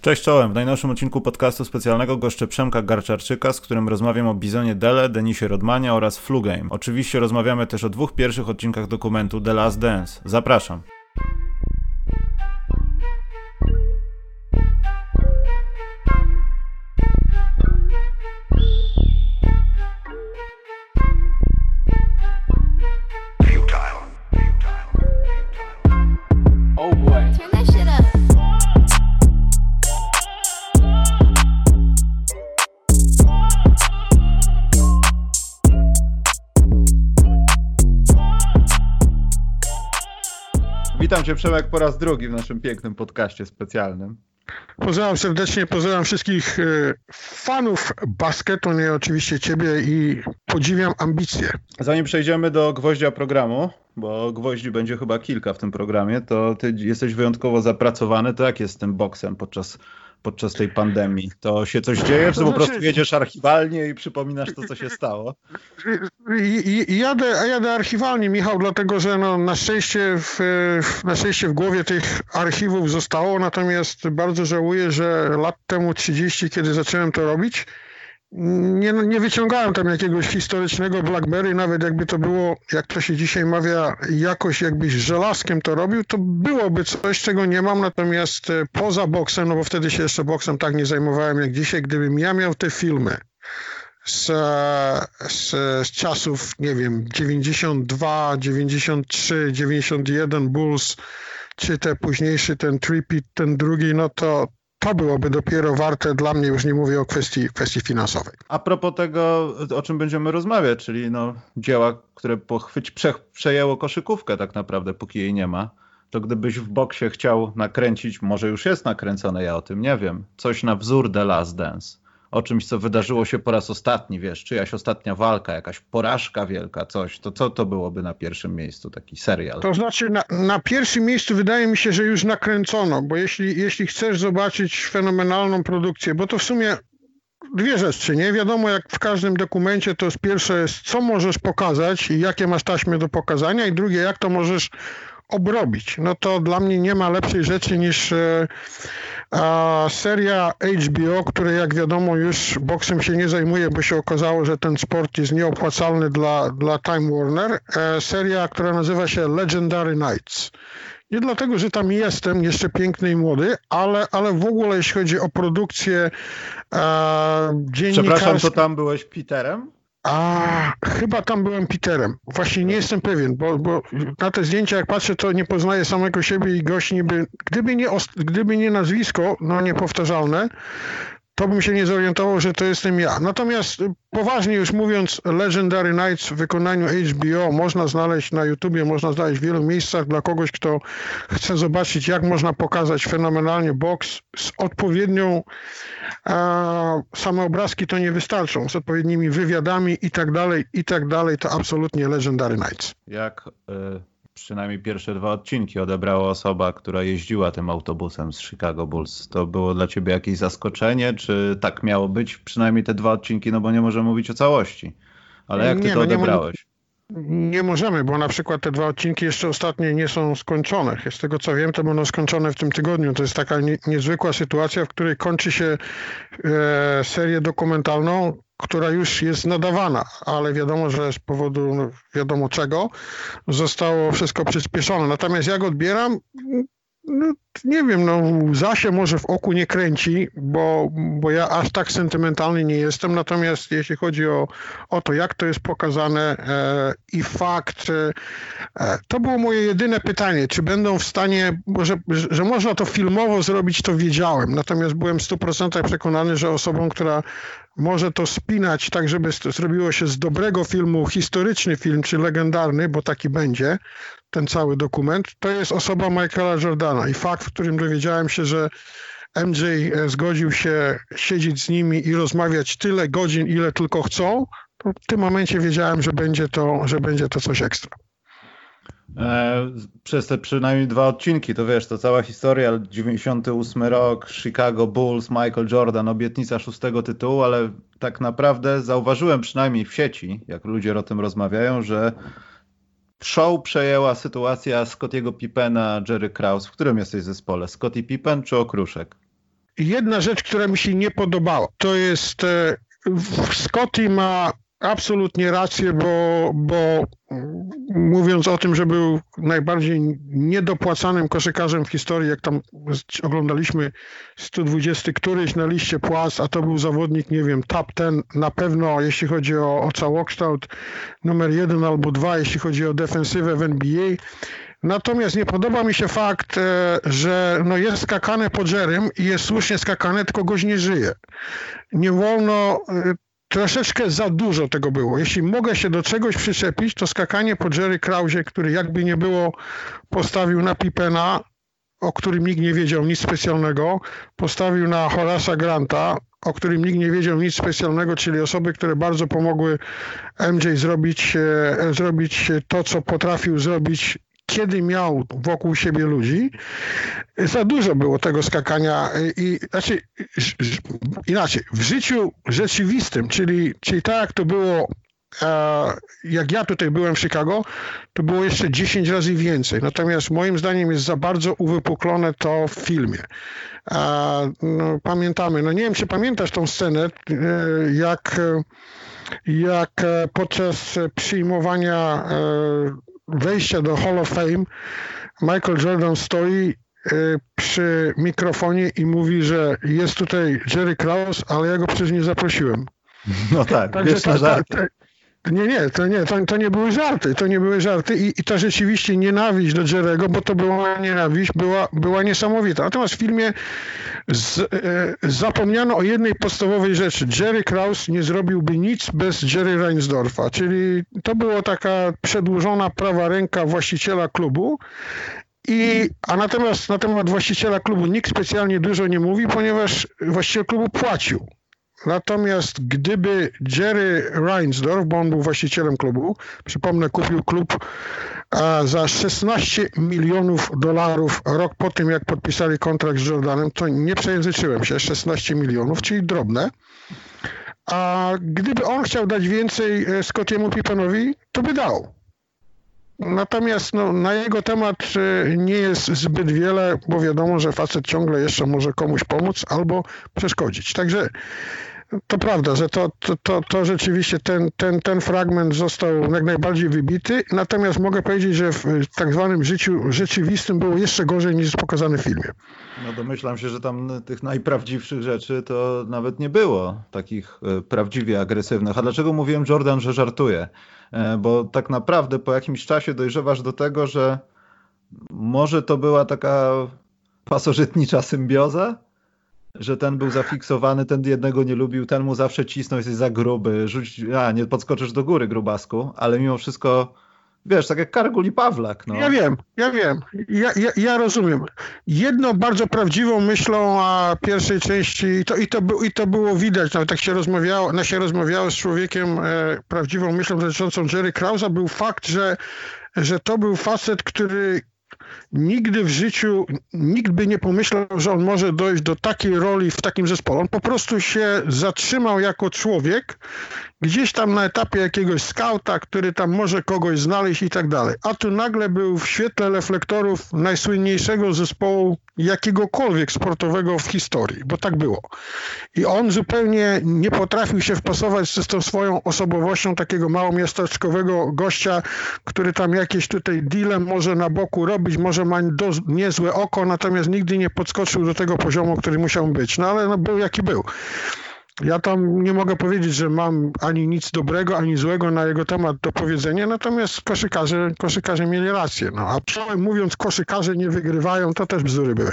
Cześć czołem, w najnowszym odcinku podcastu specjalnego goszczę Przemka Garczarczyka, z którym rozmawiam o Bizonie Dele, Denisie Rodmania oraz Flu Game. Oczywiście rozmawiamy też o dwóch pierwszych odcinkach dokumentu The Last Dance. Zapraszam. Cię Przemek po raz drugi w naszym pięknym podcaście specjalnym. Pozdrawiam serdecznie, pozdrawiam wszystkich e, fanów basketu, nie oczywiście Ciebie i podziwiam ambicje. Zanim przejdziemy do gwoździa programu, bo gwoździ będzie chyba kilka w tym programie, to Ty jesteś wyjątkowo zapracowany. To jak jest z tym boksem podczas podczas tej pandemii? To się coś dzieje, czy po prostu znaczy- jedziesz archiwalnie i przypominasz to, co się stało? Jadę, jadę archiwalnie, Michał, dlatego że no, na, szczęście w, na szczęście w głowie tych archiwów zostało, natomiast bardzo żałuję, że lat temu 30, kiedy zacząłem to robić, nie, nie wyciągałem tam jakiegoś historycznego Blackberry, nawet jakby to było, jak to się dzisiaj mawia, jakoś jakbyś żelazkiem to robił, to byłoby coś, czego nie mam, natomiast e, poza boksem, no bo wtedy się jeszcze boksem tak nie zajmowałem jak dzisiaj, gdybym ja miał te filmy z, z, z czasów, nie wiem, 92, 93, 91 Bulls, czy te późniejszy, ten tripit, ten drugi, no to, to byłoby dopiero warte dla mnie, już nie mówię o kwestii, kwestii finansowej. A propos tego, o czym będziemy rozmawiać, czyli no, dzieła, które pochwyć, prze, przejęło koszykówkę tak naprawdę, póki jej nie ma, to gdybyś w boksie chciał nakręcić, może już jest nakręcone, ja o tym nie wiem, coś na wzór The Last Dance, o czymś, co wydarzyło się po raz ostatni, wiesz, czyjaś ostatnia walka, jakaś porażka wielka, coś, to co to byłoby na pierwszym miejscu, taki serial? To znaczy na, na pierwszym miejscu wydaje mi się, że już nakręcono, bo jeśli, jeśli chcesz zobaczyć fenomenalną produkcję, bo to w sumie dwie rzeczy, nie? Wiadomo, jak w każdym dokumencie, to jest pierwsze jest, co możesz pokazać i jakie masz taśmy do pokazania i drugie, jak to możesz obrobić. No to dla mnie nie ma lepszej rzeczy niż e, seria HBO, której jak wiadomo już boksem się nie zajmuje, bo się okazało, że ten sport jest nieopłacalny dla, dla Time Warner. E, seria, która nazywa się Legendary Nights. Nie dlatego, że tam jestem jeszcze piękny i młody, ale, ale w ogóle jeśli chodzi o produkcję e, dziennikarską... Przepraszam, to tam byłeś Peterem? A chyba tam byłem Peterem. Właśnie nie jestem pewien, bo, bo na te zdjęcia jak patrzę, to nie poznaję samego siebie i gość niby, gdyby nie, gdyby nie nazwisko, no niepowtarzalne, to bym się nie zorientował, że to jestem ja. Natomiast y, poważnie już mówiąc, Legendary Nights w wykonaniu HBO można znaleźć na YouTubie, można znaleźć w wielu miejscach dla kogoś, kto chce zobaczyć, jak można pokazać fenomenalnie boks z odpowiednią, a same obrazki to nie wystarczą, z odpowiednimi wywiadami i tak dalej, i tak dalej, to absolutnie Legendary Nights. Jak y przynajmniej pierwsze dwa odcinki odebrała osoba, która jeździła tym autobusem z Chicago Bulls. To było dla ciebie jakieś zaskoczenie, czy tak miało być przynajmniej te dwa odcinki, no bo nie możemy mówić o całości. Ale jak ty nie, to no odebrałeś? Nie, nie możemy, bo na przykład te dwa odcinki jeszcze ostatnie nie są skończone. Z tego co wiem, to będą skończone w tym tygodniu. To jest taka nie, niezwykła sytuacja, w której kończy się e, serię dokumentalną, która już jest nadawana, ale wiadomo, że z powodu no, wiadomo czego zostało wszystko przyspieszone. Natomiast jak odbieram, no, nie wiem, no łza się może w oku nie kręci, bo, bo ja aż tak sentymentalny nie jestem, natomiast jeśli chodzi o, o to, jak to jest pokazane e, i fakt, e, to było moje jedyne pytanie, czy będą w stanie, że, że można to filmowo zrobić, to wiedziałem, natomiast byłem w 100% przekonany, że osobą, która może to spinać tak, żeby zrobiło się z dobrego filmu historyczny film, czy legendarny, bo taki będzie, ten cały dokument, to jest osoba Michaela Jordana i fakt, w którym dowiedziałem się, że MJ e, zgodził się siedzieć z nimi i rozmawiać tyle godzin, ile tylko chcą, to w tym momencie wiedziałem, że będzie to, że będzie to coś ekstra. E, przez te przynajmniej dwa odcinki, to wiesz, to cała historia, 98 rok, Chicago Bulls, Michael Jordan, obietnica szóstego tytułu, ale tak naprawdę zauważyłem przynajmniej w sieci, jak ludzie o tym rozmawiają, że show przejęła sytuacja Scottiego Pippena, Jerry Krause. W którym jesteś zespole? Scottie Pippen czy Okruszek? jedna rzecz, która mi się nie podobała. To jest e, Scotty ma absolutnie rację, bo, bo mówiąc o tym, że był najbardziej niedopłacanym koszykarzem w historii, jak tam oglądaliśmy 120 któryś na liście płac, a to był zawodnik, nie wiem, top ten na pewno, jeśli chodzi o, o całokształt, numer jeden albo dwa, jeśli chodzi o defensywę w NBA. Natomiast nie podoba mi się fakt, e, że no jest skakane pod Jerem i jest słusznie skakane, tylko goś nie żyje. Nie wolno e, troszeczkę za dużo tego było. Jeśli mogę się do czegoś przyczepić, to skakanie po Jerry Krausie, który jakby nie było postawił na Pipena, o którym nikt nie wiedział nic specjalnego, postawił na Horace'a Granta, o którym nikt nie wiedział nic specjalnego, czyli osoby, które bardzo pomogły MJ zrobić, e, zrobić to, co potrafił zrobić kiedy miał wokół siebie ludzi, za dużo było tego skakania i znaczy inaczej, w życiu rzeczywistym, czyli, czyli tak jak to było jak ja tutaj byłem w Chicago, to było jeszcze 10 razy więcej. Natomiast moim zdaniem jest za bardzo uwypuklone to w filmie. No, pamiętamy, no nie wiem, czy pamiętasz tą scenę, e, jak, jak podczas przyjmowania e, wejścia do Hall of Fame. Michael Jordan stoi y, przy mikrofonie i mówi, że jest tutaj Jerry Krause, ale ja go przecież nie zaprosiłem. No tak, Także wiesz, ta, ta, ta, nie, nie, to nie, to, to nie były żarty, to nie były żarty i, i ta rzeczywiście nienawiść do Jerego, bo to była nienawiść, była, była niesamowita. Natomiast w filmie z, e, zapomniano o jednej podstawowej rzeczy. Jerry Kraus nie zrobiłby nic bez Jerry Reinsdorfa, czyli to była taka przedłużona prawa ręka właściciela klubu i, a natomiast na temat właściciela klubu nikt specjalnie dużo nie mówi, ponieważ właściciel klubu płacił. Natomiast gdyby Jerry Reinsdorf, bo on był właścicielem klubu, przypomnę, kupił klub za 16 milionów dolarów rok po tym, jak podpisali kontrakt z Jordanem, to nie przejęzyczyłem się, 16 milionów, czyli drobne. A gdyby on chciał dać więcej e, Scottiemu Pippenowi, to by dał. Natomiast no, na jego temat e, nie jest zbyt wiele, bo wiadomo, że facet ciągle jeszcze może komuś pomóc albo przeszkodzić. Także to prawda, że to, to, to, to, rzeczywiście ten, ten, ten fragment został jak najbardziej wybity, natomiast mogę powiedzieć, że w tak zwanym życiu rzeczywistym było jeszcze gorzej niż pokazane w filmie. No domyślam się, że tam tych najprawdziwszych rzeczy to nawet nie było, takich e, prawdziwie agresywnych. A dlaczego mówiłem Jordan, że żartuje? Bo tak naprawdę po jakimś czasie dojrzewasz do tego, że może to była taka pasożytnicza symbioza, że ten był zafiksowany, ten jednego nie lubił, ten mu zawsze cisnął, jesteś za gruby, rzuć, a nie podskoczysz do góry grubasku, ale mimo wszystko Wiesz, tak jak Kargul i Pawlak. No. Ja wiem, ja wiem. Ja, ja, ja rozumiem. Jedną bardzo prawdziwą myślą a pierwszej części, i to, i, to, i to było widać, nawet tak się rozmawiało, na się rozmawiało z człowiekiem, e, prawdziwą myślą dotyczącą Jerry Krausa, był fakt, że, że to był facet, który nigdy w życiu nikt by nie pomyślał, że on może dojść do takiej roli w takim zespole. On po prostu się zatrzymał jako człowiek gdzieś tam na etapie jakiegoś skauta, który tam może kogoś znaleźć i tak dalej. A tu nagle był w świetle reflektorów najsłynniejszego zespołu jakiegokolwiek sportowego w historii, bo tak było. I on zupełnie nie potrafił się wpasować z tą swoją osobowością takiego małomiasteczkowego gościa, który tam jakieś tutaj deale może na boku robić, może ma do, niezłe oko, natomiast nigdy nie podskoczył do tego poziomu, który musiał być. No ale no, był jaki był. Ja tam nie mogę powiedzieć, że mam ani nic dobrego, ani złego na jego temat do powiedzenia, natomiast koszykarze, koszykarze mieli rację. No, a czołem mówiąc, koszykarze nie wygrywają, to też bzdury były.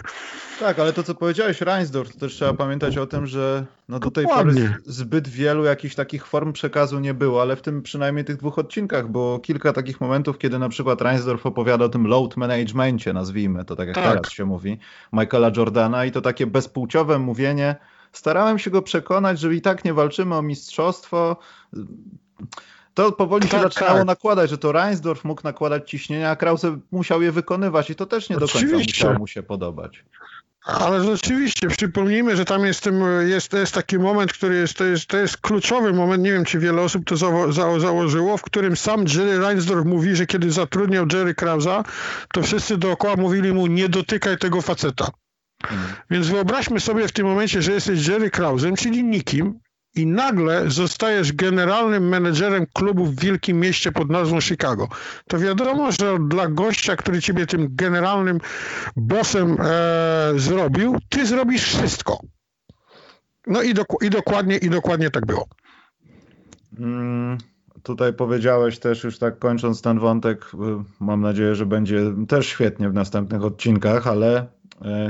Tak, ale to co powiedziałeś, Reinsdorf, to też trzeba pamiętać o tym, że no do tej pory zbyt wielu jakichś takich form przekazu nie było, ale w tym przynajmniej tych dwóch odcinkach było kilka takich momentów, kiedy na przykład Reinsdorf opowiada o tym load managementie, nazwijmy to tak jak tak. teraz się mówi, Michaela Jordana i to takie bezpłciowe mówienie, starałem się go przekonać, że i tak nie walczymy o mistrzostwo. To powoli tak, się zaczynało tak. nakładać, że to Reinsdorf mógł nakładać ciśnienia, a Krause musiał je wykonywać i to też nie Oczywiście. do końca musiało mu się podobać. Ale rzeczywiście, przypomnijmy, że tam jest, tym, jest, jest taki moment, który jest to, jest, to jest kluczowy moment, nie wiem, czy wiele osób to za, za, założyło, w którym sam Jerry Reinsdorf mówi, że kiedy zatrudniał Jerry Krausa, to wszyscy dookoła mówili mu, nie dotykaj tego faceta. Mhm. Więc wyobraźmy sobie w tym momencie, że jesteś Jerry Krausem, czyli nikim, i nagle zostajesz generalnym menedżerem klubu w wielkim mieście pod nazwą Chicago. To wiadomo, że dla gościa, który ciebie tym generalnym bossem e, zrobił, ty zrobisz wszystko. No i, dok i, dokładnie, i dokładnie tak było. Mm, tutaj powiedziałeś też, już tak kończąc ten wątek, y, mam nadzieję, że będzie też świetnie w następnych odcinkach, ale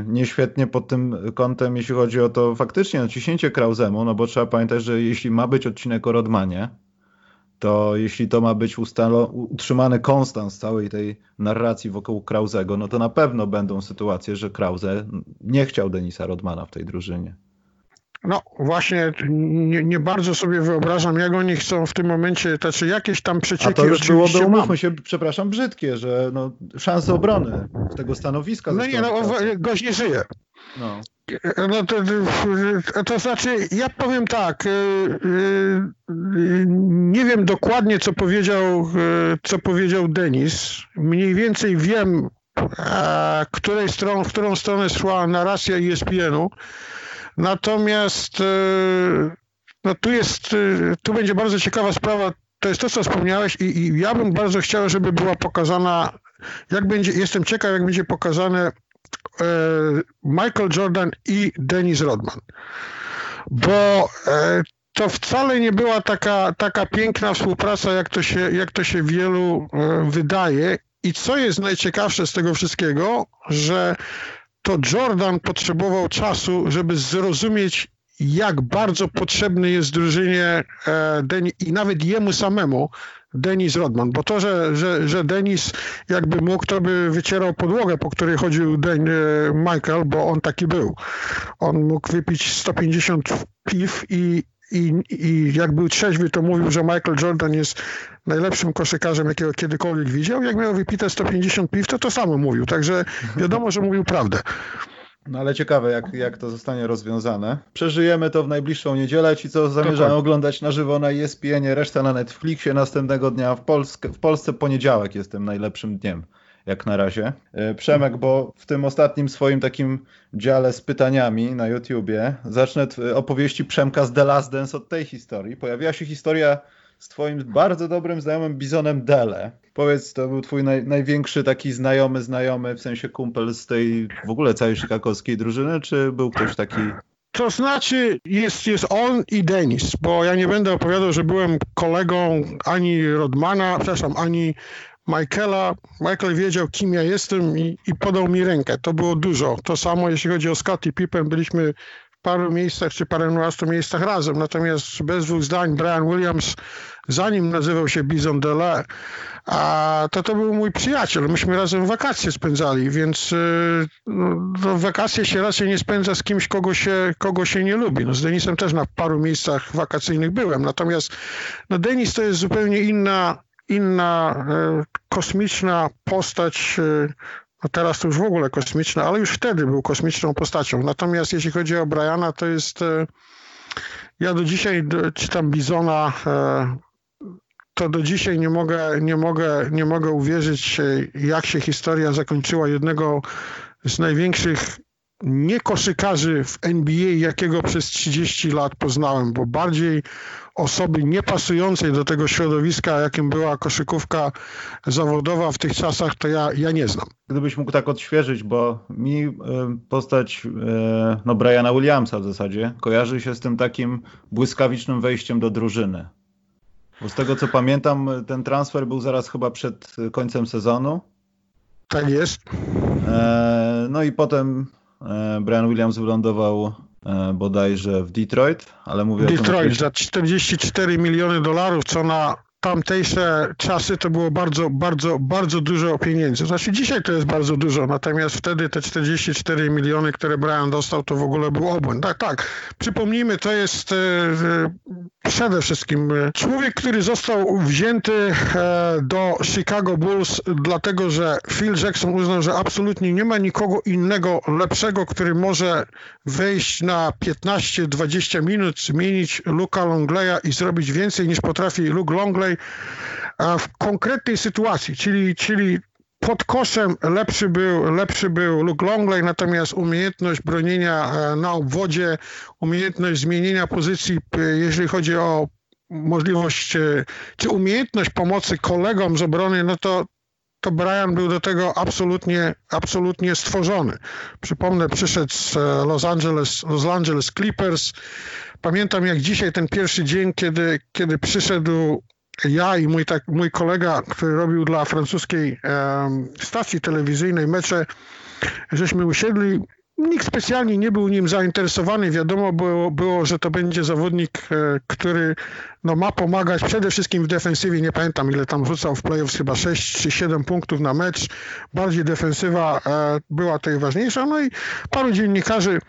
nieświetnie pod tym kątem, jeśli chodzi o to faktycznie naciśnięcie Krauzemu, no bo trzeba pamiętać, że jeśli ma być odcinek o Rodmanie, to jeśli to ma być ustalo- utrzymany konstans całej tej narracji wokół Krauzego, no to na pewno będą sytuacje, że Krause nie chciał Denisa Rodmana w tej drużynie. No właśnie, nie, nie, bardzo sobie wyobrażam, jak oni chcą w tym momencie, znaczy jakieś tam przecieki A to już byłoby, umówmy się, przepraszam, brzydkie, że no, szanse obrony tego stanowiska... No nie, no gość nie żyje. No. No to, to znaczy, ja powiem tak, y, y, nie wiem dokładnie, co powiedział, y, co powiedział Denis. Mniej więcej wiem, której stron, w którą stronę szła narracja ESPN-u. Natomiast e, no tu jest, e, tu będzie bardzo ciekawa sprawa. To jest to, co wspomniałeś i, i ja bym bardzo chciał, żeby była pokazana, jak będzie, jestem ciekaw, jak będzie pokazane e, Michael Jordan i Dennis Rodman. Bo to wcale nie była taka, taka piękna współpraca, jak to, się, jak to się wielu wydaje. I co jest najciekawsze z tego wszystkiego, że to Jordan potrzebował czasu, żeby zrozumieć, jak bardzo potrzebny jest drużynie e, Deni i nawet jemu samemu Denis Rodman, bo to, że, że, że Denis jakby mógł, to by wycierał podłogę, po której chodził Den, e, Michael, bo on taki był. On mógł wypić 150 piw i, i, i jak był trzeźwy, to mówił, że Michael Jordan jest najlepszym koszykarzem, jakiego kiedykolwiek widział. Jak miał wypite 150 piw, to to samo mówił. Także wiadomo, że mówił prawdę. No ale ciekawe, jak, jak to zostanie rozwiązane. Przeżyjemy to w najbliższą niedzielę. Ci, co zamierzają oglądać na żywo na ESPN, reszta na Netflixie następnego dnia. W, Polsce, w Polsce poniedziałek jest tym najlepszym dniem jak na razie. E, Przemek, bo w tym ostatnim swoim takim dziale z pytaniami na YouTubie zacznę opowieści Przemka z The Last Dance od tej historii. Pojawiła się historia z twoim bardzo dobrym znajomym Bizonem Dele. Powiedz, to był twój naj, największy taki znajomy, znajomy, w sensie kumpel z tej w ogóle całej chicagowskiej drużyny, czy był ktoś taki to znaczy jest, jest on i Denis, bo ja nie będę opowiadał, że byłem kolegą ani Rodmana, przepraszam, ani Michaela. Michael wiedział, kim ja jestem i, i podał mi rękę. To było dużo. To samo, jeśli chodzi o Scottie Pippen, byliśmy w paru miejscach czy paręnastu miejscach razem. Natomiast bez dwóch zdań Brian Williams, zanim nazywał się Bison Dele, a to to był mój przyjaciel. Myśmy razem wakacje spędzali, więc no, wakacje się raczej nie spędza z kimś, kogo się, kogo się nie lubi. No, z Denisem też na paru miejscach wakacyjnych byłem. Natomiast no, Denis to jest zupełnie inna inna e, kosmiczna postać, e, no teraz to już w ogóle kosmiczna, ale już wtedy był kosmiczną postacią. Natomiast jeśli chodzi o Briana, to jest. E, ja do dzisiaj czytam Bizona, to do dzisiaj nie mogę, nie mogę, nie mogę uwierzyć, jak się historia zakończyła jednego z największych nie koszykarzy w NBA, jakiego przez 30 lat poznałem, bo bardziej osoby niepasującej do tego środowiska, jakim była koszykówka zawodowa w tych czasach, to ja, ja nie znam. Gdybyś mógł tak odświeżyć, bo mi e, postać e, no Briana Williamsa w zasadzie kojarzy się z tym takim błyskawicznym wejściem do drużyny. Bo z tego co pamiętam, ten transfer był zaraz chyba przed końcem sezonu. Tak jest. E, no i potem Brian Williams wylądował E, bodajże w Detroit, ale mówię Detroit za 44 miliony dolarów, co na tamtejsze czasy to było bardzo, bardzo, bardzo dużo pieniędzy. Znaczy dzisiaj to jest bardzo dużo, natomiast wtedy te 44 miliony, które Brian dostał, to w ogóle był obłęd. Tak, tak. Przypomnijmy, to jest e, przede wszystkim e, człowiek, który został wzięty e, do Chicago Bulls, dlatego że Phil Jackson uznał, że absolutnie nie ma nikogo innego lepszego, który może wejść na 15-20 minut, zmienić Luka Longleya i zrobić więcej niż potrafi Luke Longley w konkretnej sytuacji, czyli, czyli pod koszem lepszy był, lepszy był Luke Longley, natomiast umiejętność bronienia e, na obwodzie, umiejętność zmienienia pozycji, jeżeli chodzi o możliwość, e, czy umiejętność pomocy kolegom z obrony, no to, to Brian był do tego absolutnie, absolutnie stworzony. Przypomnę, przyszedł z e, Los Angeles, Los Angeles Clippers. Pamiętam jak dzisiaj ten pierwszy dzień, kiedy, kiedy przyszedł ja i mój, tak, mój kolega, który robił dla francuskiej stacji telewizyjnej mecze, żeśmy usiedli. Nikt specjalnie nie był nim zainteresowany. Wiadomo było, było że to będzie zawodnik, e, który no, ma pomagać przede wszystkim w defensywie. Nie pamiętam, ile tam rzucał w playoffs, chyba 6 czy 7 punktów na mecz. Bardziej defensywa e, była tutaj ważniejsza. No i paru dziennikarzy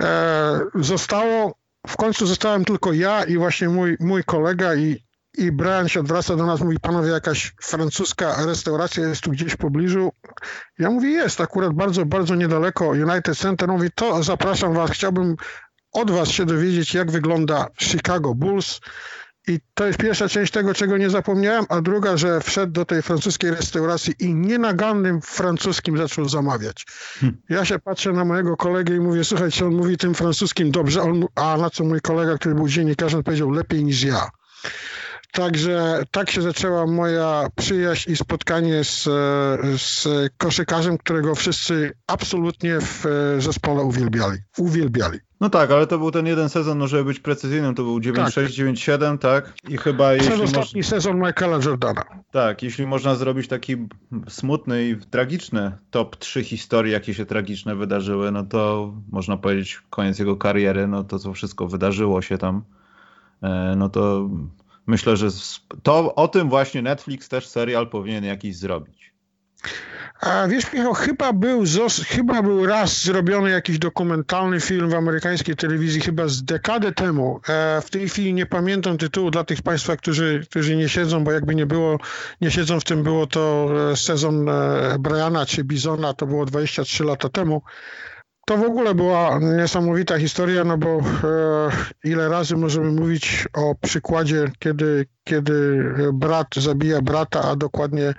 e, zostało. W końcu zostałem tylko ja i właśnie mój, mój kolega i i Brian się odwraca do nas, mówi, panowie, jakaś francuska restauracja jest tu gdzieś w pobliżu. Ja mówię, jest, akurat bardzo, bardzo niedaleko United Center. Mówi, to zapraszam was, chciałbym od was się dowiedzieć, jak wygląda Chicago Bulls. I to jest pierwsza część tego, czego nie zapomniałem, a druga, że wszedł do tej francuskiej restauracji i nienagannym francuskim zaczął zamawiać. Hmm. Ja się patrzę na mojego kolegę i mówię, słuchajcie, on mówi tym francuskim dobrze, on, a na co mój kolega, który był dziennikarzem, powiedział lepiej niż ja. Także tak się zaczęła moja przyjaźń i spotkanie z, z koszykarzem, którego wszyscy absolutnie w zespole uwielbiali. uwielbiali. No tak, ale to był ten jeden sezon, no żeby być precyzyjnym, to był 9-6-9-7, tak. tak? I chyba jeśli ostatni moż... sezon Michaela Jordana. Tak, jeśli można zrobić taki smutny i tragiczny top 3 historii, jakie się tragiczne wydarzyły, no to można powiedzieć koniec jego kariery, no to co wszystko wydarzyło się tam, e, no to myślę, że to o tym właśnie Netflix też serial powinien jakiś zrobić. A wiesz, Michał, chyba był, chyba był raz zrobiony jakiś dokumentalny film w amerykańskiej telewizji, chyba z dekadę temu. E, w tej chwili nie pamiętam tytułu dla tych Państwa, którzy, którzy nie siedzą, bo jakby nie było, nie siedzą w tym, było to e, sezon e, Briana czy Bizona, to było 23 lata temu. To w ogóle była niesamowita historia, no bo e, ile razy możemy mówić o przykładzie, kiedy, kiedy brat zabija brata, a dokładnie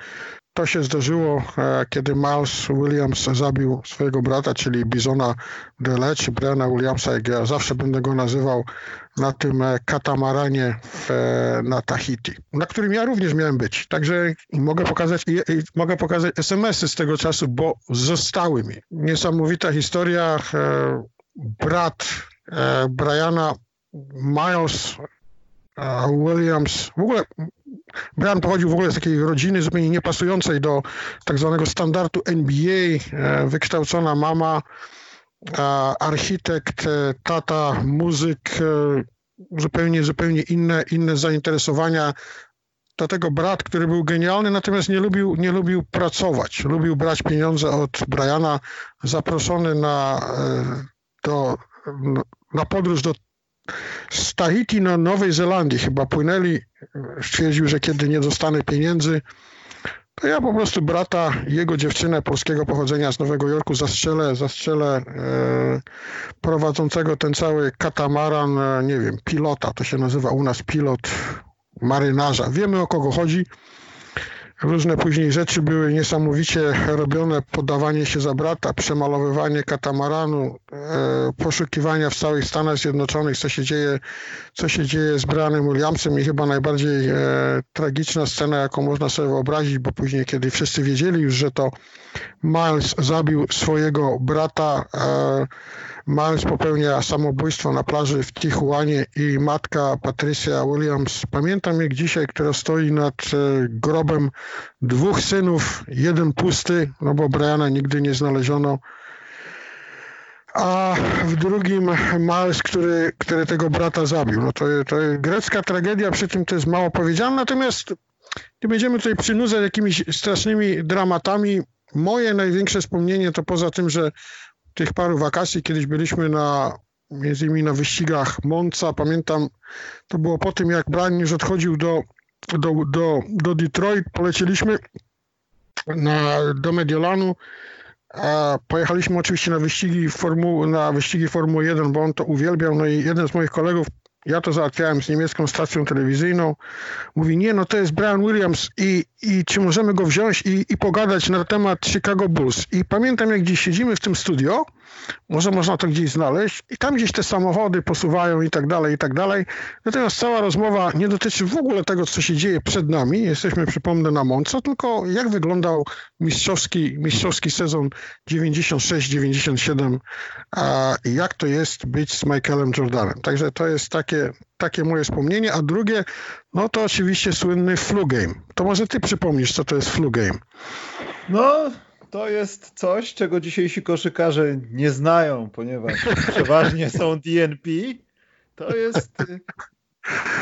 to się zdarzyło, e, kiedy Miles Williams zabił swojego brata, czyli Bizona Dele, czy Briana Williamsa, jak ja zawsze będę go nazywał, na tym e, katamaranie w, e, na Tahiti, na którym ja również miałem być. Także mogę pokazać, mogę pokazać SMS-y z tego czasu, bo zostały mi. Niesamowita historia. Brat Briana Miles Williams, w ogóle Brian pochodził w ogóle z takiej rodziny zupełnie niepasującej do tak zwanego standardu NBA. E, wykształcona mama, architekt, e, tata, muzyk, e, zupełnie, zupełnie inne, inne zainteresowania. Do tego brat, który był genialny, natomiast nie lubił, nie lubił pracować. Lubił brać pieniądze od Briana, zaproszony na, do, na podróż do Tahiti na Nowej Zelandii chyba płynęli. Stwierdził, że kiedy nie dostanę pieniędzy, to ja po prostu brata, jego dziewczynę polskiego pochodzenia z Nowego Jorku zastrzelę, zastrzelę e, prowadzącego ten cały katamaran, e, nie wiem, pilota, to się nazywa u nas pilot marynarza. Wiemy o kogo chodzi. Różne później rzeczy były niesamowicie robione, podawanie się za brata, przemalowywanie katamaranu, e, poszukiwania w całych Stanach Zjednoczonych, co się dzieje, co się dzieje z Brianem Williamsem i chyba najbardziej e, tragiczna scena, jaką można sobie wyobrazić, bo później, kiedy wszyscy wiedzieli już, że to Miles zabił swojego brata, Miles popełnia samobójstwo na plaży w Tijuanie i matka Patricia Williams, pamiętam jak dzisiaj, która stoi nad e, grobem dwóch synów, jeden pusty, no bo Briana nigdy nie znaleziono, a w drugim Miles, który, który tego brata zabił. No to, to grecka tragedia, przy tym to jest mało powiedziane, natomiast nie będziemy tutaj przynudzać jakimiś strasznymi dramatami. Moje największe wspomnienie to poza tym, że tych paru wakacji kiedyś byliśmy na między innymi na wyścigach Monza. Pamiętam, to było po tym, jak Brian już odchodził do, do, do, do Detroit. Polecieliśmy na, do Mediolanu. A pojechaliśmy oczywiście na wyścigi, formu, na wyścigi Formuły 1, bo on to uwielbiał. No i jeden z moich kolegów ja to załatwiałem z niemiecką stacją telewizyjną. Mówi, nie, no to jest Brian Williams i, i czy możemy go wziąć i, i pogadać na temat Chicago Bulls. I pamiętam, jak gdzieś siedzimy w tym studio, może można to gdzieś znaleźć i tam gdzieś te samochody posuwają i tak dalej, i tak dalej. Natomiast cała rozmowa nie dotyczy w ogóle tego, co się dzieje przed nami. Jesteśmy, przypomnę, na Monco, tylko jak wyglądał mistrzowski, mistrzowski sezon 96-97 i jak to jest być z Michaelem Jordanem. Także to jest takie, takie moje wspomnienie. A drugie, no to oczywiście słynny flu game. To może ty przypomnisz, co to jest flu game. No, to jest coś, czego dzisiejsi koszykarze nie znają, ponieważ przeważnie są DNP. To jest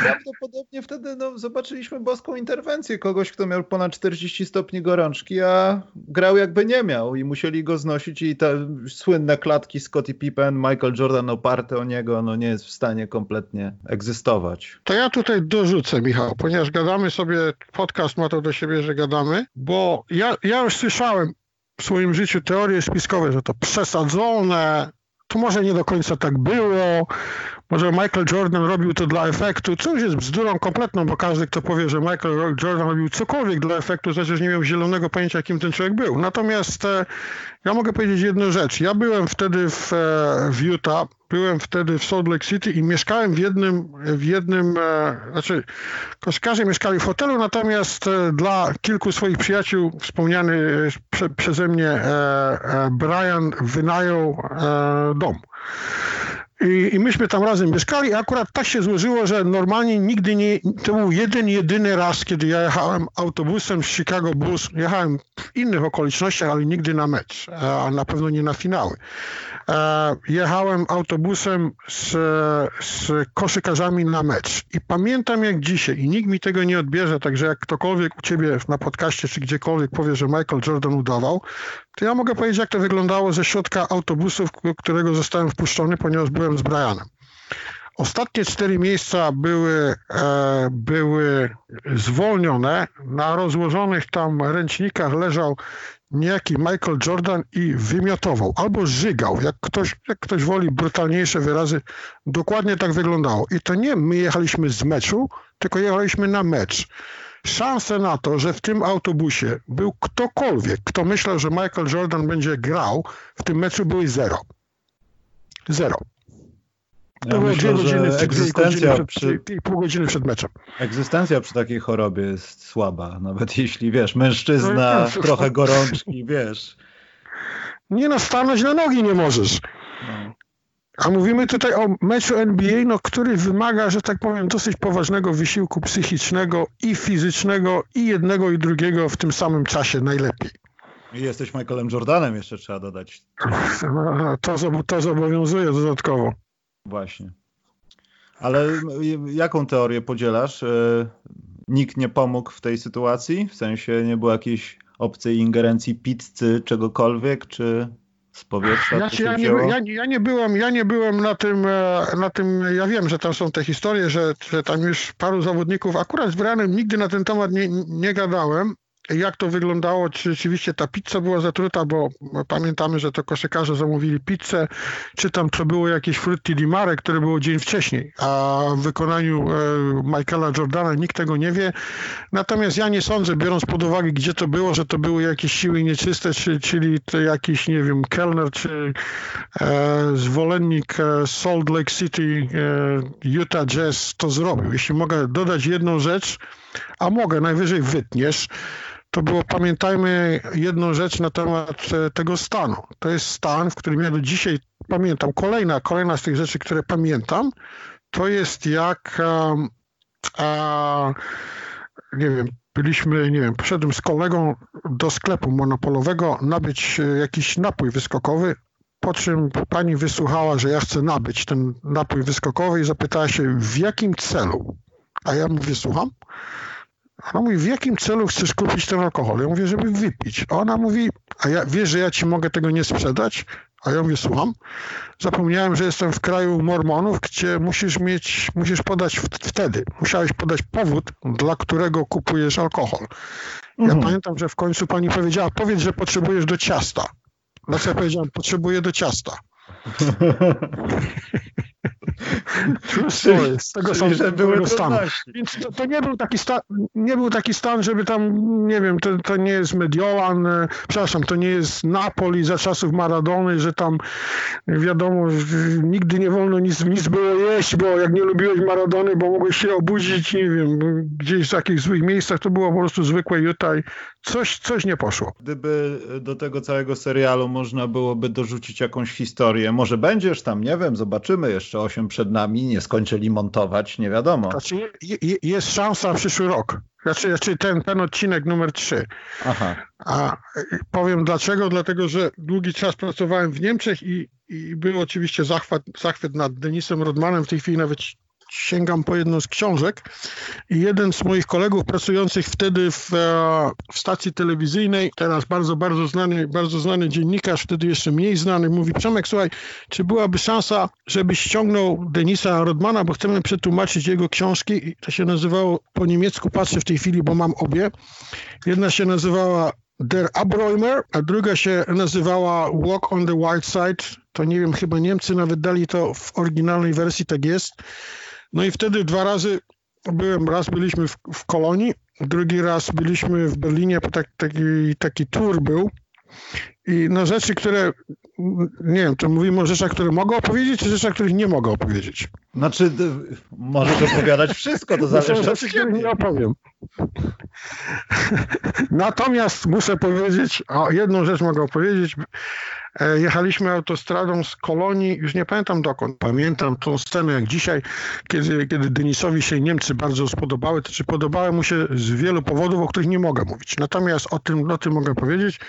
Prawdopodobnie wtedy no, zobaczyliśmy boską interwencję kogoś, kto miał ponad 40 stopni gorączki, a grał jakby nie miał i musieli go znosić i te słynne klatki Scottie Pippen, Michael Jordan oparte o niego, no nie jest w stanie kompletnie egzystować. To ja tutaj dorzucę, Michał, ponieważ gadamy sobie, podcast ma to do siebie, że gadamy, bo ja, ja już słyszałem w swoim życiu teorie spiskowe, że to przesadzone, to może nie do końca tak było, może Michael Jordan robił to dla efektu, co już jest bzdurą kompletną, bo każdy, kto powie, że Michael Jordan robił cokolwiek dla efektu, że nie miał zielonego pojęcia, kim ten człowiek był. Natomiast e, ja mogę powiedzieć jedną rzecz. Ja byłem wtedy w, e, w Utah, byłem wtedy w Salt Lake City i mieszkałem w jednym, w jednym e, znaczy koszykarze mieszkali w hotelu, natomiast dla kilku swoich przyjaciół wspomniany prze, przeze mnie Brian wynajął dom. I, I, myśmy tam razem mieszkali i akurat tak się złożyło, że normalnie nigdy nie, to był jeden, jedyny raz, kiedy ja jechałem autobusem z Chicago Bulls, jechałem w innych okolicznościach, ale nigdy na mecz, a na pewno nie na finały. E, jechałem autobusem z, z koszykarzami na mecz i pamiętam jak dzisiaj i nikt mi tego nie odbierze, także jak ktokolwiek u ciebie na podcaście czy gdziekolwiek powie, że Michael Jordan udawał, to ja mogę powiedzieć jak to wyglądało ze środka autobusu, w którego zostałem wpuszczony, ponieważ byłem z Brianem. Ostatnie cztery miejsca były, e, były zwolnione. Na rozłożonych tam ręcznikach leżał niejaki Michael Jordan i wymiotował albo żygał, jak ktoś, jak ktoś woli brutalniejsze wyrazy, dokładnie tak wyglądało. I to nie my jechaliśmy z meczu, tylko jechaliśmy na mecz. Szanse na to, że w tym autobusie był ktokolwiek, kto myślał, że Michael Jordan będzie grał, w tym meczu były zero. Zero. To ja było myślę, dwie godziny, egzystencja przed, przy... i pół godziny przed meczem. Egzystencja przy takiej chorobie jest słaba, nawet jeśli, wiesz, mężczyzna, no, trochę gorączki, wiesz. Nie no, stanąć na nogi nie możesz. No. A mówimy tutaj o meczu NBA, no, który wymaga, że tak powiem, dosyć poważnego wysiłku psychicznego i fizycznego i jednego i drugiego w tym samym czasie najlepiej. I jesteś Michaelem Jordanem, jeszcze trzeba dodać. To, to zobowiązuje dodatkowo. Właśnie. Ale jaką teorię podzielasz? E, nikt nie pomógł w tej sytuacji? W sensie nie było jakiejś obcej ingerencji pizzy, czegokolwiek, czy z powietrza ja, ja, nie, ja, ja, nie byłem, ja nie byłem na tym, e, na tym, ja wiem, że tam są te historie, że, że tam już paru zawodników, akurat z Brianem nigdy na ten temat nie, nie gadałem, jak to wyglądało, czy rzeczywiście ta pizza była zatruta, bo pamiętamy, że to koszykarze zamówili pizzę, czy tam to było jakieś frutti di mare, które było dzień wcześniej, a w wykonaniu e, Michaela Jordana nikt tego nie wie. Natomiast ja nie sądzę, biorąc pod uwagę, gdzie to było, że to były jakieś siły nieczyste, czy, czyli jakiś, nie wiem, kelner, czy e, zwolennik e, Salt Lake City, e, Utah Jazz to zrobił. Jeśli mogę dodać jedną rzecz, a mogę, najwyżej wytniesz, to było, pamiętajmy jedną rzecz na temat e, tego stanu. To jest stan, w którym ja do dzisiaj pamiętam. Kolejna, kolejna z tych rzeczy, które pamiętam, to jest jak a, nie wiem, byliśmy, nie wiem, poszedłem z kolegą do sklepu monopolowego nabyć e, jakiś napój wyskokowy, po czym pani wysłuchała, że ja chcę nabyć ten napój wyskokowy i zapytała się, w jakim celu? A ja mówię, słucham? Ona mówi, w jakim celu chcesz kupić ten alkohol? Ja mówię, żeby wypić. A ona mówi, a ja wiesz, że ja ci mogę tego nie sprzedać? A ja mówię, słucham. Zapomniałem, że jestem w kraju mormonów, gdzie musisz mieć, musisz podać wtedy, musiałeś podać powód, dla którego kupujesz alkohol. Ja mhm. pamiętam, że w końcu pani powiedziała, powiedz, że potrzebujesz do ciasta. No co ja powiedziałem, potrzebuję do ciasta. z tego że były stanu. Więc to, to, nie, był taki sta, nie był taki stan, żeby tam, nie wiem, to, to nie jest Mediolan, e, przepraszam, to nie jest Napoli za czasów Maradony, że tam wiadomo, nigdy nie wolno nic, nic było jeść, bo jak nie lubiłeś Maradony, bo mogłeś się obudzić, nie wiem, gdzieś w takich złych miejscach, to było po prostu zwykłe Utah i coś, coś nie poszło. Gdyby do tego całego serialu można byłoby dorzucić jakąś historię, może będziesz tam, nie wiem, zobaczymy, jeszcze osiem przed nami, nie skończyli montować, nie wiadomo. Znaczy, jest szansa w przyszły rok. Znaczy, znaczy ten, ten odcinek numer 3. Aha. A powiem dlaczego, dlatego że długi czas pracowałem w Niemczech i, i był oczywiście zachwyt, zachwyt nad Denisem Rodmanem. W tej chwili nawet sięgam po jedną z książek i jeden z moich kolegów pracujących wtedy w, e, w, stacji telewizyjnej, teraz bardzo, bardzo znany, bardzo znany dziennikarz, wtedy jeszcze mniej znany, mówi Przemek, słuchaj, czy byłaby szansa, żebyś ściągnął Denisa Rodmana, bo chcemy przetłumaczyć jego książki i to się nazywało po niemiecku, patrzę w tej chwili, bo mam obie. Jedna się nazywała Der Abräumer, a druga się nazywała Walk on the White Side. To nie wiem, chyba Niemcy nawet dali to w oryginalnej wersji, tak jest. No i wtedy dwa razy byłem, raz byliśmy w, w Kolonii, drugi raz byliśmy w Berlinie, bo tak, taki, taki tour był. I na rzeczy, które, nie wiem, to mówimy o rzeczach, które mogę opowiedzieć, czy rzeczach, których nie mogę opowiedzieć? Znaczy, możesz opowiadać wszystko, to zależy od rzeczy, których nie opowiem. Natomiast muszę powiedzieć, o jedną rzecz mogę opowiedzieć. E, jechaliśmy autostradą z Kolonii, już nie pamiętam dokąd. Pamiętam tą scenę jak dzisiaj, kiedy, kiedy Denisowi się Niemcy bardzo spodobały, to czy podobały mu się z wielu powodów, o których nie mogę mówić. Natomiast o tym, o tym mogę powiedzieć.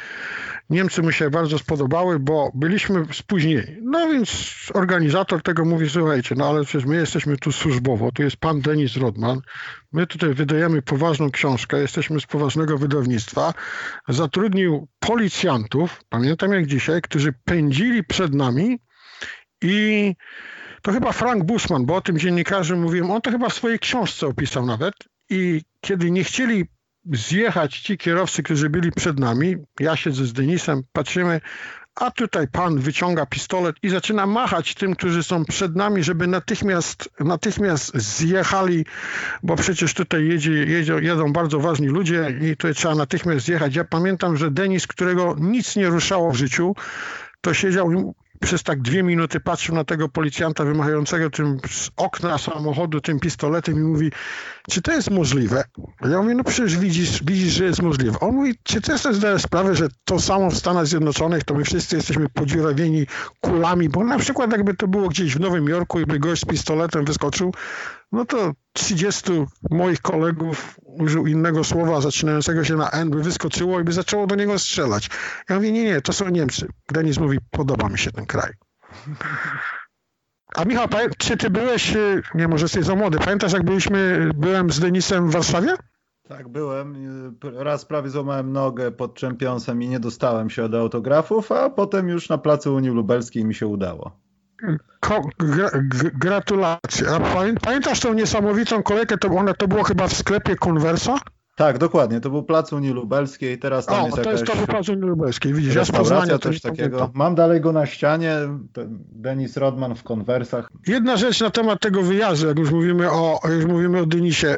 Niemcy mu się bardzo spodobały, bo byliśmy spóźnieni. No więc organizator tego mówi, słuchajcie, no ale przecież my jesteśmy tu służbowo, tu jest pan Denis Rodman, my tutaj wydajemy poważną książkę, jesteśmy z poważnego wydawnictwa. Zatrudnił policjantów, pamiętam jak dzisiaj, którzy pędzili przed nami i to chyba Frank Busman, bo o tym dziennikarze mówiłem, on to chyba w swojej książce opisał nawet i kiedy nie chcieli zjechać ci kierowcy, którzy byli przed nami. Ja siedzę z Denisem, patrzymy, a tutaj pan wyciąga pistolet i zaczyna machać tym, którzy są przed nami, żeby natychmiast, natychmiast zjechali, bo przecież tutaj jedzie, jedzie, bardzo ważni ludzie i tutaj trzeba natychmiast zjechać. Ja pamiętam, że Denis, którego nic nie ruszało w życiu, to siedział przez tak dwie minuty patrzył na tego policjanta wymachającego tym z okna samochodu tym pistoletem i mówi, czy to jest możliwe? Ja mówię, no przecież widzisz, widzisz, że jest możliwe. On mówi, czy też sobie zdajesz sprawę, że to samo w Stanach Zjednoczonych, to my wszyscy jesteśmy podziurawieni kulami, bo na przykład jakby to było gdzieś w Nowym Jorku i by gość z pistoletem wyskoczył, no to 30 moich kolegów użył innego słowa zaczynającego się na N, by wyskoczyło i by zaczęło do niego strzelać. Ja mówię, nie, nie, to są Niemcy. Denis mówi, podoba mi się ten kraj. A Michał, czy ty byłeś, y, nie może jesteś za młody, pamiętasz jak byliśmy, byłem z Denisem w Warszawie? Tak, byłem. Raz prawie złamałem nogę pod czempionsem i nie dostałem się do autografów, a potem już na placu Unii Lubelskiej mi się udało. Ko gratulacje. A pamiętasz tą niesamowitą kolejkę? To, ona, to było chyba w sklepie Conversa? Tak, dokładnie. To był Plac Unii Lubelskiej, teraz tam o, jest to jakaś... to jest to Plac Unii Lubelskiej, widzisz, ja z Poznania coś takiego. Pamiętam. Mam dalej go na ścianie, Denis Rodman w konwersach. Jedna rzecz na temat tego wyjazdu, jak już mówimy o, już mówimy o Denisie. E,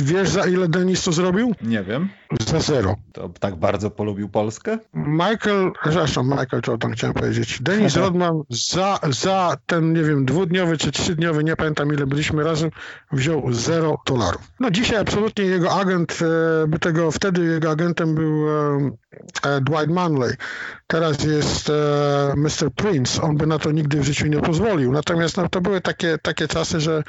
wiesz za ile Denis to zrobił? Nie wiem. Za zero. To tak bardzo polubił Polskę? Michael, zresztą Michael Jordan chciałem powiedzieć. Denis Rodman za, za ten, nie wiem, dwudniowy czy trzydniowy, nie pamiętam ile byliśmy razem, wziął zero dolarów. No dzisiaj absolutnie jego agent, e, by tego wtedy jego agentem był e, e, Dwight Manley. Teraz jest Mr. Prince. On by na to nigdy w życiu nie pozwolił. Natomiast no, to były takie, takie czasy, że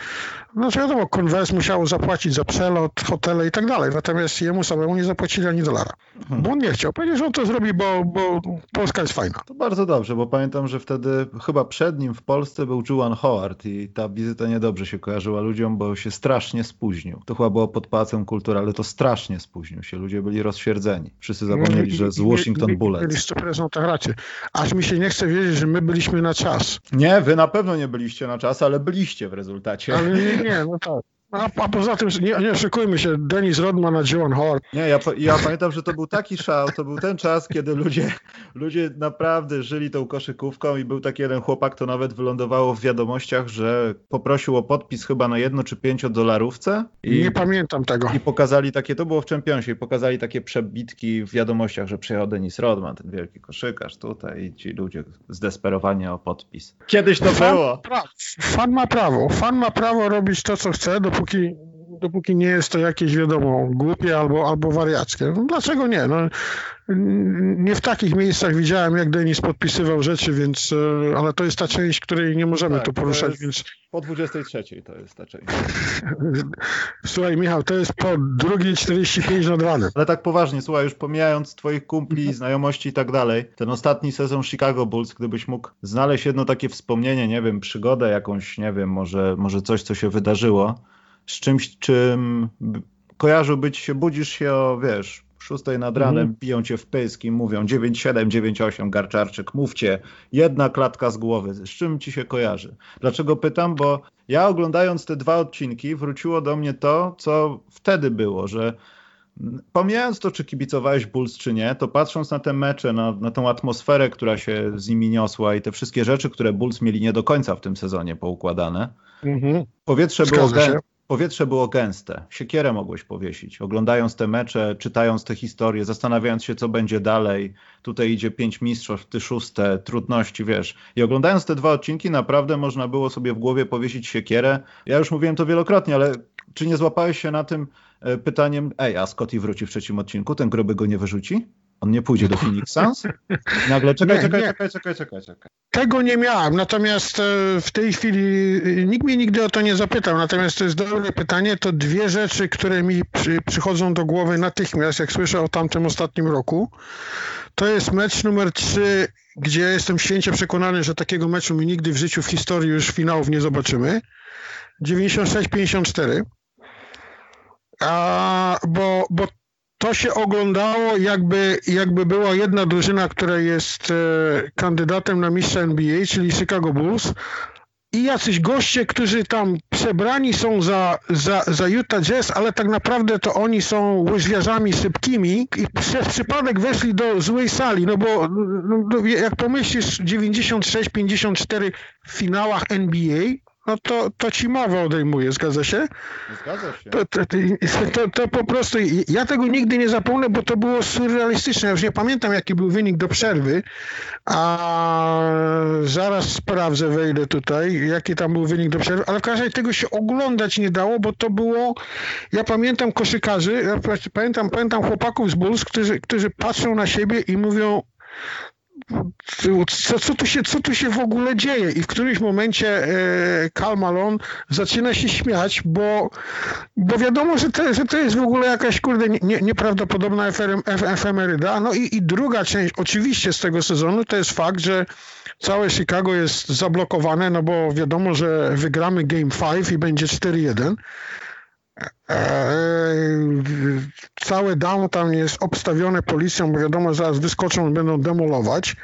no wiadomo, Converse musiało zapłacić za przelot, hotele i tak dalej. Natomiast jemu samemu nie zapłacili ani dolara. Hmm. Bo on nie chciał. Powiedział, że on to zrobi, bo, bo Polska jest fajna. To bardzo dobrze, bo pamiętam, że wtedy chyba przed nim w Polsce był Juan Howard i ta wizyta niedobrze się kojarzyła ludziom, bo się strasznie spóźnił. To chyba było pod Pałacem Kultury, ale to strasznie spóźnił się. Ludzie byli rozsierdzeni. Wszyscy zapomnieli, że z Washington Bullets. Mieli 100% tak rację. Aż mi się nie chce wierzyć, że my byliśmy na czas. Nie, wy na pewno nie byliście na czas, ale byliście w rezultacie. Ale nie, nie, no tak. A, a poza tym, nie, nie oszukujmy się, Dennis Rodman a Joan Hart. Nie, ja, ja pamiętam, że to był taki szał, to był ten czas, kiedy ludzie, ludzie naprawdę żyli tą koszykówką i był taki jeden chłopak, to nawet wylądowało w wiadomościach, że poprosił o podpis chyba na jedno czy pięcio dolarówce. I, nie pamiętam tego. I pokazali takie, to było w Championsie, i pokazali takie przebitki w wiadomościach, że przyjechał Dennis Rodman, ten wielki koszykarz tutaj i ci ludzie zdesperowani o podpis. Kiedyś to fan, było. Pra, fan ma prawo, fan ma prawo robić to, co chce, dopóki, dopóki nie jest to jakieś, wiadomo, głupie albo, albo wariackie. No, dlaczego nie? No, nie w takich miejscach widziałem, jak Denis podpisywał rzeczy, więc, e, ale to jest ta część, której nie możemy tak, tu poruszać, więc... Po 23 to jest ta część. Słuchaj, Michał, to jest po drugiej 45 nad ranem. Ale tak poważnie, słuchaj, już pomijając twoich kumpli, znajomości i tak dalej, ten ostatni sezon Chicago Bulls, gdybyś mógł znaleźć jedno takie wspomnienie, nie wiem, przygodę jakąś, nie wiem, może, może coś, co się wydarzyło, z czymś, czym kojarzyłby ci się, budzisz się o, wiesz, szóstej nad ranem, mhm. biją cię w pysk i mówią 9-7, 9-8 Garczarczyk, mówcie, jedna klatka z głowy. Z czym ci się kojarzy? Dlaczego pytam? Bo ja oglądając te dwa odcinki wróciło do mnie to, co wtedy było, że pomijając to, czy kibicowałeś Bulls, czy nie, to patrząc na te mecze, na, na tą atmosferę, która się z nimi niosła i te wszystkie rzeczy, które Bulls mieli nie do końca w tym sezonie poukładane, mhm. powietrze było gęste powietrze było gęste. Siekierę mogłeś powiesić. Oglądając te mecze, czytając te historie, zastanawiając się, co będzie dalej. Tutaj idzie pięć mistrzostw, ty szóste, trudności, wiesz. I oglądając te dwa odcinki, naprawdę można było sobie w głowie powiesić siekierę. Ja już mówiłem to wielokrotnie, ale czy nie złapałeś się na tym e, pytaniem, ej, a Scotty wróci w trzecim odcinku, ten gruby go nie wyrzuci? On nie pójdzie do Phoenix Suns? Nagle czekaj, nie, czekaj, nie. czekaj, czekaj, czekaj, czekaj. Tego nie miałem, natomiast e, w tej chwili e, nikt mnie nigdy o to nie zapytał, natomiast to jest dobre pytanie, to dwie rzeczy, które mi przy, przychodzą do głowy natychmiast, jak słyszę o tamtym ostatnim roku. To jest mecz numer 3, gdzie jestem święcie przekonany, że takiego meczu mi nigdy w życiu, w historii już finałów nie zobaczymy. 96-54. A, bo, bo to się oglądało jakby, jakby była jedna drużyna, która jest e, kandydatem na mistrza NBA, czyli Chicago Bulls. I jacyś goście, którzy tam przebrani są za, za, za Utah Jazz, ale tak naprawdę to oni są łyżwiarzami sypkimi i przez przypadek weszli do złej sali, no bo no, no jak pomyślisz 96-54 w finałach NBA, no to, to ci mowę odejmuje, zgadza się? Zgadza się. To, to, to, to, po prostu, ja tego nigdy nie zapomnę, bo to było surrealistyczne. Ja już nie pamiętam, jaki był wynik do przerwy, a zaraz sprawdzę, wejdę tutaj, jaki tam był wynik do przerwy, ale w każdym razie tego się oglądać nie dało, bo to było, ja pamiętam koszykarzy, ja pamiętam, pamiętam chłopaków z Bulls, którzy, którzy patrzą na siebie i mówią, co, co, tu się, co tu się w ogóle dzieje? I w którymś momencie e, Karl Malone zaczyna się śmiać, bo, bo wiadomo, że to, że to jest w ogóle jakaś kurde nie, nieprawdopodobna efem, efemeryda. No i, i druga część oczywiście z tego sezonu to jest fakt, że całe Chicago jest zablokowane, no bo wiadomo, że wygramy Game 5 i będzie 4-1. Eee, całe downtown jest obstawione policją, bo wiadomo, zaraz wyskoczą i będą demolować.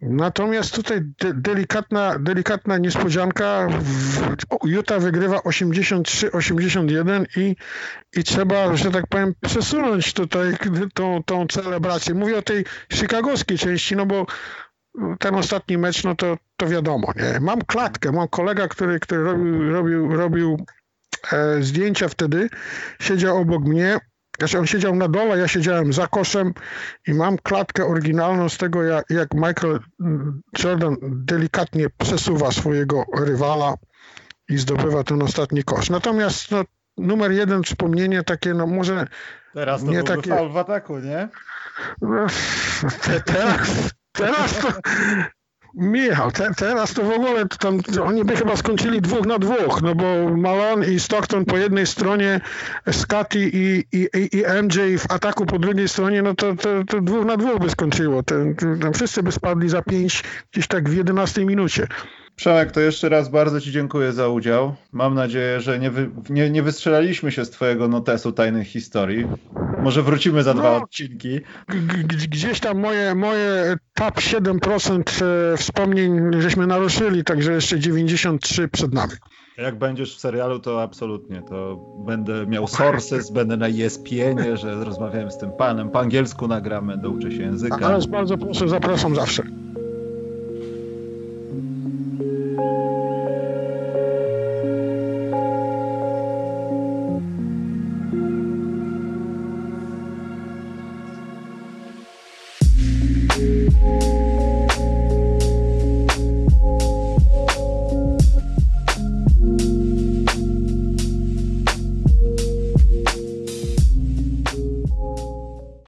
Natomiast tutaj de delikatna, delikatna niespodzianka. Utah wygrywa 83-81 i, i trzeba, że tak powiem, przesunąć tutaj tą, tą celebrację. Mówię o tej chicagowskiej części, no bo ten ostatni mecz, no to, to wiadomo. Nie? Mam klatkę, mam kolega, który, który robił, robił, robił zdjęcia wtedy, siedział obok mnie. Znaczy on siedział na dole, ja siedziałem za koszem i mam klatkę oryginalną z tego, jak, jak Michael Jordan delikatnie przesuwa swojego rywala i zdobywa ten ostatni kosz. Natomiast no, numer jeden wspomnienie takie, no może Teraz to nie takie w ataku, nie? No, teraz, teraz to Michał, te, teraz to w ogóle to tam, oni by chyba skończyli dwóch na dwóch, no bo Malone i Stockton po jednej stronie, Scotty i, i, i MJ w ataku po drugiej stronie, no to, to, to dwóch na dwóch by skończyło. Tam wszyscy by spadli za pięć gdzieś tak w jedenastej minucie. Przemek, to jeszcze raz bardzo Ci dziękuję za udział. Mam nadzieję, że nie, wy, nie, nie wystrzelaliśmy się z Twojego notesu tajnych historii. Może wrócimy za no, dwa odcinki. Gdzieś tam moje, moje top 7% e, wspomnień żeśmy naruszyli, także jeszcze 93 przed nami. Jak będziesz w serialu, to absolutnie. To będę miał sources, będę na ESPN-ie, że rozmawiałem z tym panem. Po angielsku nagramy, douczę się języka. Ale bardzo proszę, zapraszam zawsze.